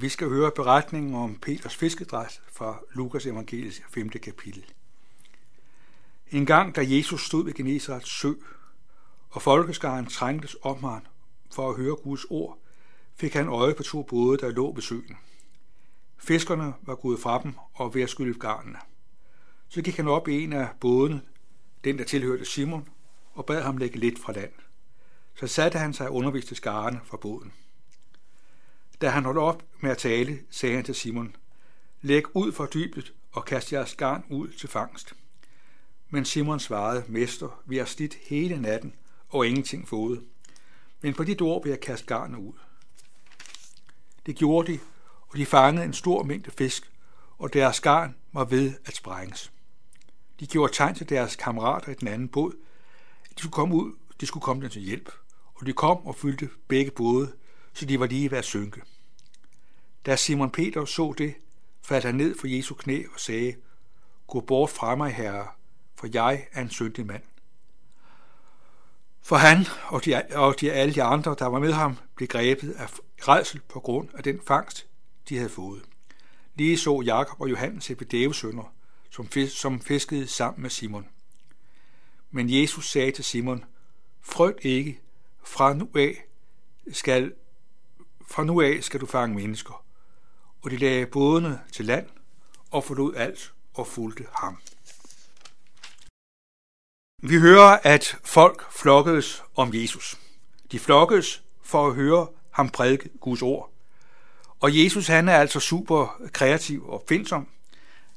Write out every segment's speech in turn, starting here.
vi skal høre beretningen om Peters fiskedræt fra Lukas evangeliets 5. kapitel. En gang, da Jesus stod ved Genesarets sø, og folkeskaren trængtes om ham for at høre Guds ord, fik han øje på to både, der lå ved søen. Fiskerne var gået fra dem og ved at skylde garnene. Så gik han op i en af bådene, den der tilhørte Simon, og bad ham lægge lidt fra land. Så satte han sig og underviste skarne fra båden. Da han holdt op med at tale, sagde han til Simon, Læg ud for dybet og kast jeres garn ud til fangst. Men Simon svarede, Mester, vi har slidt hele natten og ingenting fået. Men på dit ord vil jeg kaste garnet ud. Det gjorde de, og de fangede en stor mængde fisk, og deres garn var ved at sprænges. De gjorde tegn til deres kammerater i den anden båd, at de skulle komme ud, de skulle komme dem til hjælp, og de kom og fyldte begge både, så de var lige ved at synke. Da Simon Peter så det, faldt han ned for Jesu knæ og sagde, Gå bort fra mig, herre, for jeg er en syndig mand. For han og de, og de alle de andre, der var med ham, blev grebet af redsel på grund af den fangst, de havde fået. Lige så Jakob og Johannes Zebedeus sønner, som, som fiskede sammen med Simon. Men Jesus sagde til Simon, frygt ikke, fra nu af skal, fra nu af skal du fange mennesker. Og de lagde bådene til land og forlod alt og fulgte ham. Vi hører, at folk flokkedes om Jesus. De flokkedes for at høre ham prædike Guds ord. Og Jesus han er altså super kreativ og opfindsom.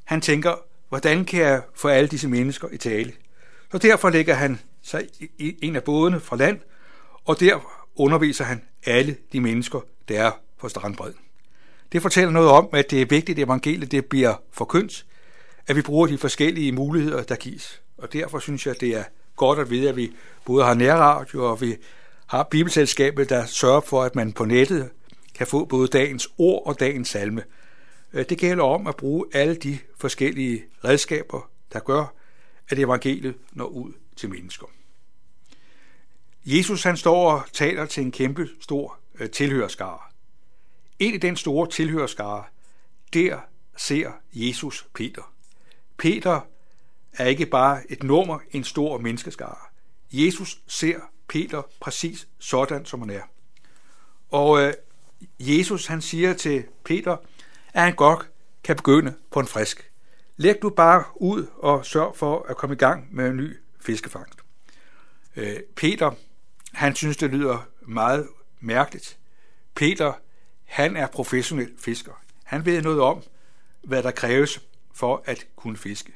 Han tænker, hvordan kan jeg få alle disse mennesker i tale? Så derfor lægger han sig i en af bådene fra land, og der underviser han alle de mennesker, der er på strandbredden. Det fortæller noget om, at det er vigtigt, at evangeliet det bliver forkyndt, at vi bruger de forskellige muligheder, der gives. Og derfor synes jeg, det er godt at vide, at vi både har nærradio, og vi har Bibelselskabet, der sørger for, at man på nettet kan få både dagens ord og dagens salme. Øh, det gælder om at bruge alle de forskellige redskaber, der gør, at evangeliet når ud til mennesker. Jesus han står og taler til en kæmpe stor øh, tilhørskare. Ind i den store tilhørskare, der ser Jesus Peter. Peter er ikke bare et nummer, en stor menneskeskare. Jesus ser Peter præcis sådan, som han er. Og øh, Jesus han siger til Peter, at han godt kan begynde på en frisk. Læg du bare ud og sørg for at komme i gang med en ny fiskefangst. Øh, Peter, han synes, det lyder meget mærkeligt. Peter, han er professionel fisker. Han ved noget om, hvad der kræves for at kunne fiske.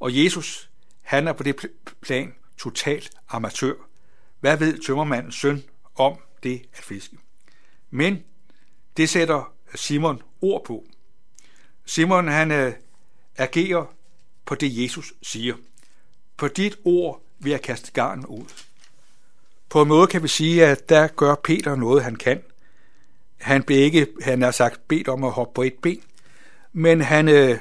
Og Jesus, han er på det plan totalt amatør. Hvad ved tømmermandens søn om det at fiske? Men det sætter Simon ord på. Simon han øh, agerer på det, Jesus siger. På dit ord vil jeg kaste garn ud. På en måde kan vi sige, at der gør Peter noget, han kan. Han blev ikke, han har sagt, bedt om at hoppe på et ben, men han øh,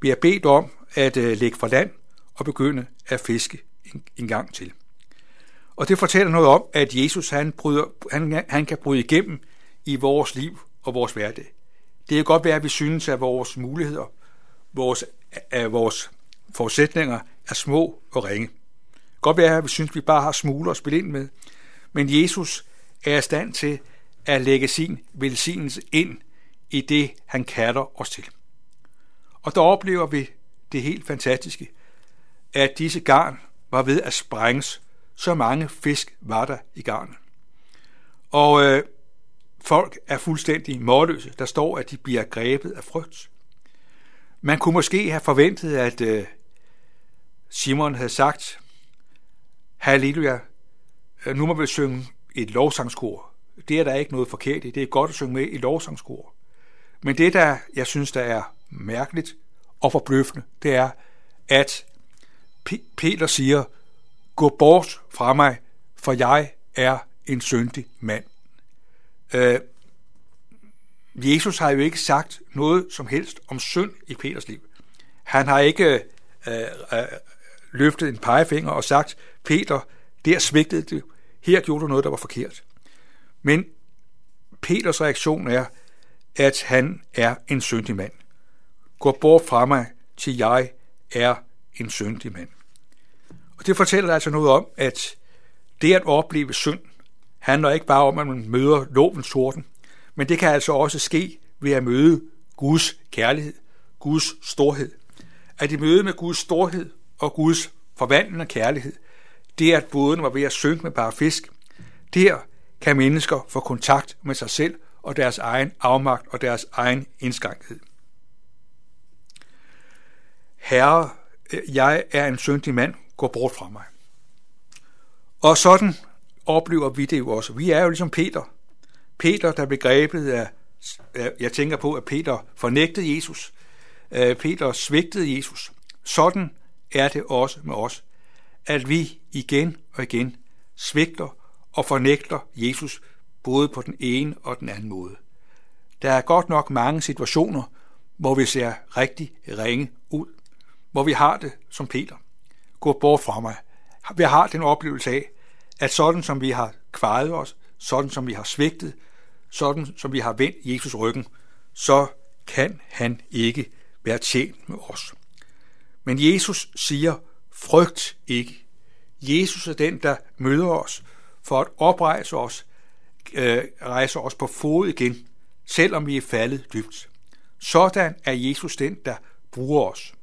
bliver bedt om at øh, lægge fra land og begynde at fiske en, en gang til. Og det fortæller noget om, at Jesus han, bryder, han, han kan bryde igennem i vores liv og vores hverdag. Det kan godt være, at vi synes, at vores muligheder, vores, at vores forudsætninger er små og ringe. Det kan godt være, at vi synes, at vi bare har smuler at spille ind med. Men Jesus er i stand til at lægge sin velsignelse ind i det, han kalder os til. Og der oplever vi det helt fantastiske, at disse garn var ved at sprænges. Så mange fisk var der i garnet. Og øh, folk er fuldstændig målløse. Der står, at de bliver grebet af frygt. Man kunne måske have forventet, at øh, Simon havde sagt, Halleluja, øh, nu må vi synge et lovsangskor. Det er der ikke noget forkert i. Det er godt at synge med i lovsangskor. Men det, der jeg synes, der er mærkeligt og forbløffende, det er, at Peter siger, gå bort fra mig, for jeg er en syndig mand. Øh, Jesus har jo ikke sagt noget som helst om synd i Peters liv. Han har ikke øh, øh, løftet en pegefinger og sagt, Peter, der svigtede du, her gjorde du noget, der var forkert. Men Peters reaktion er, at han er en syndig mand. Gå bort fra mig, til jeg er en syndig mand. Og det fortæller altså noget om, at det at opleve synd handler ikke bare om, at man møder lovens torden, men det kan altså også ske ved at møde Guds kærlighed, Guds storhed. At i møde med Guds storhed og Guds forvandlende kærlighed, det er, at båden var ved at synke med bare fisk. Der kan mennesker få kontakt med sig selv og deres egen afmagt og deres egen indskrænkhed. Herre, jeg er en syndig mand, gå bort fra mig. Og sådan oplever vi det jo også. Vi er jo ligesom Peter. Peter, der blev grebet af, jeg tænker på, at Peter fornægtede Jesus. Øh, Peter svigtede Jesus. Sådan er det også med os, at vi igen og igen svigter og fornægter Jesus både på den ene og den anden måde. Der er godt nok mange situationer, hvor vi ser rigtig ringe ud, hvor vi har det som Peter. Gå bort fra mig. Vi har den oplevelse af, at sådan som vi har kvejet os, sådan som vi har svigtet, sådan som vi har vendt Jesus ryggen, så kan han ikke være tjent med os. Men Jesus siger, frygt ikke. Jesus er den, der møder os for at oprejse os, øh, rejse os på fod igen, selvom vi er faldet dybt. Sådan er Jesus den, der bruger os.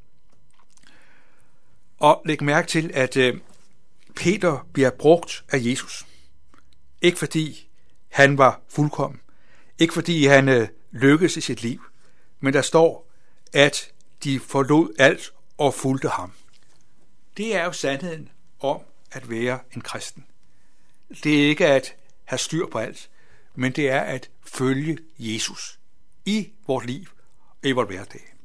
Og læg mærke til, at øh, Peter bliver brugt af Jesus. Ikke fordi han var fuldkommen. Ikke fordi han øh, lykkedes i sit liv. Men der står, at de forlod alt og fulgte ham. Det er jo sandheden om at være en kristen. Det er ikke at have styr på alt, men det er at følge Jesus i vores liv og i vores hverdag.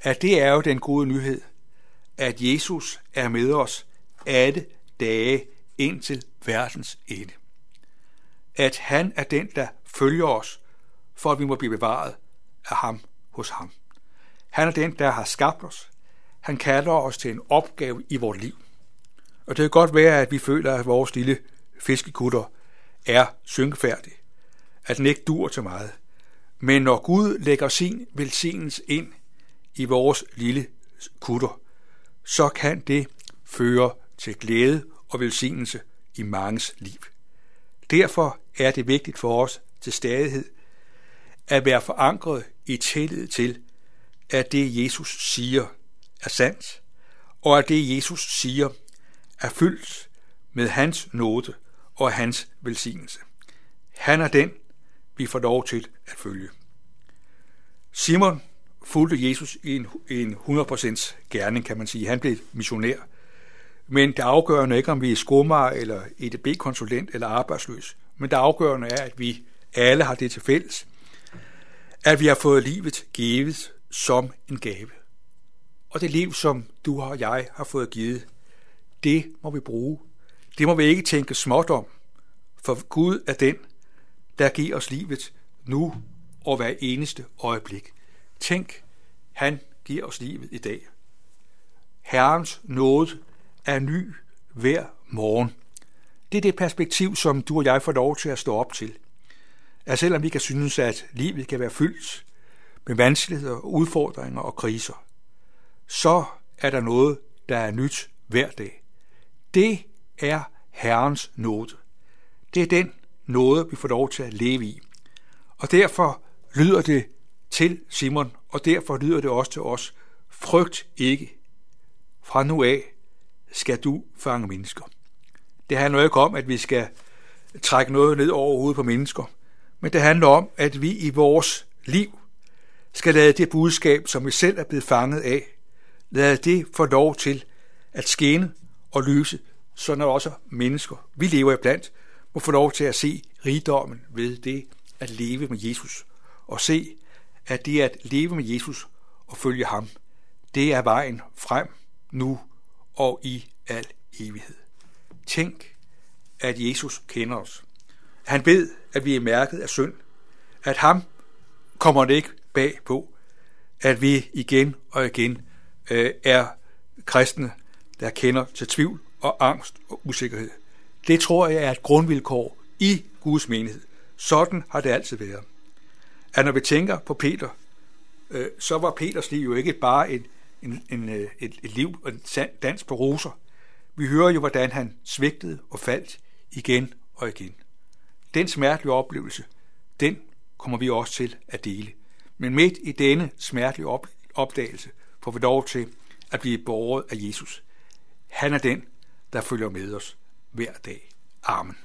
At det er jo den gode nyhed, at Jesus er med os alle dage indtil verdens ende. At han er den, der følger os, for at vi må blive bevaret af ham hos ham. Han er den, der har skabt os. Han kalder os til en opgave i vores liv. Og det kan godt være, at vi føler, at vores lille fiskekutter er synkfærdig, At den ikke dur til meget. Men når Gud lægger sin velsignelse ind i vores lille kutter, så kan det føre til glæde og velsignelse i mangens liv. Derfor er det vigtigt for os til stadighed at være forankret i tillid til, at det Jesus siger er sandt, og at det Jesus siger er fyldt med hans nåde og hans velsignelse. Han er den, vi får lov til at følge. Simon fulgte Jesus i en, en 100% gerning, kan man sige. Han blev missionær. Men det afgørende er ikke, om vi er skummer eller EDB-konsulent eller arbejdsløs. Men det afgørende er, at vi alle har det til fælles, at vi har fået livet givet som en gave. Og det liv, som du og jeg har fået givet, det må vi bruge. Det må vi ikke tænke småt om, for Gud er den, der giver os livet nu og hver eneste øjeblik. Tænk, han giver os livet i dag. Herrens nåde er ny hver morgen. Det er det perspektiv, som du og jeg får lov til at stå op til. At selvom vi kan synes, at livet kan være fyldt med vanskeligheder, udfordringer og kriser, så er der noget, der er nyt hver dag. Det er Herrens nåde. Det er den nåde, vi får lov til at leve i. Og derfor lyder det til Simon, og derfor lyder det også til os. Frygt ikke. Fra nu af skal du fange mennesker. Det handler ikke om, at vi skal trække noget ned over hovedet på mennesker, men det handler om, at vi i vores liv skal lade det budskab, som vi selv er blevet fanget af, lade det få lov til at skene og lyse, så er også mennesker, vi lever iblandt, må få lov til at se rigdommen ved det at leve med Jesus, og se, at det at leve med Jesus og følge ham, det er vejen frem nu og i al evighed. Tænk, at Jesus kender os. Han ved, at vi er mærket af synd. At ham kommer det ikke bag på, at vi igen og igen øh, er kristne, der kender til tvivl og angst og usikkerhed. Det tror jeg er et grundvilkår i Guds menighed. Sådan har det altid været. at når vi tænker på Peter, øh, så var Peters liv jo ikke bare et, en, en, øh, et, et liv og en dans på roser. Vi hører jo, hvordan han svigtede og faldt igen og igen. Den smertelige oplevelse, den kommer vi også til at dele. Men midt i denne smertelige opdagelse får vi lov til at blive borget af Jesus. Han er den, der følger med os hver dag. Amen.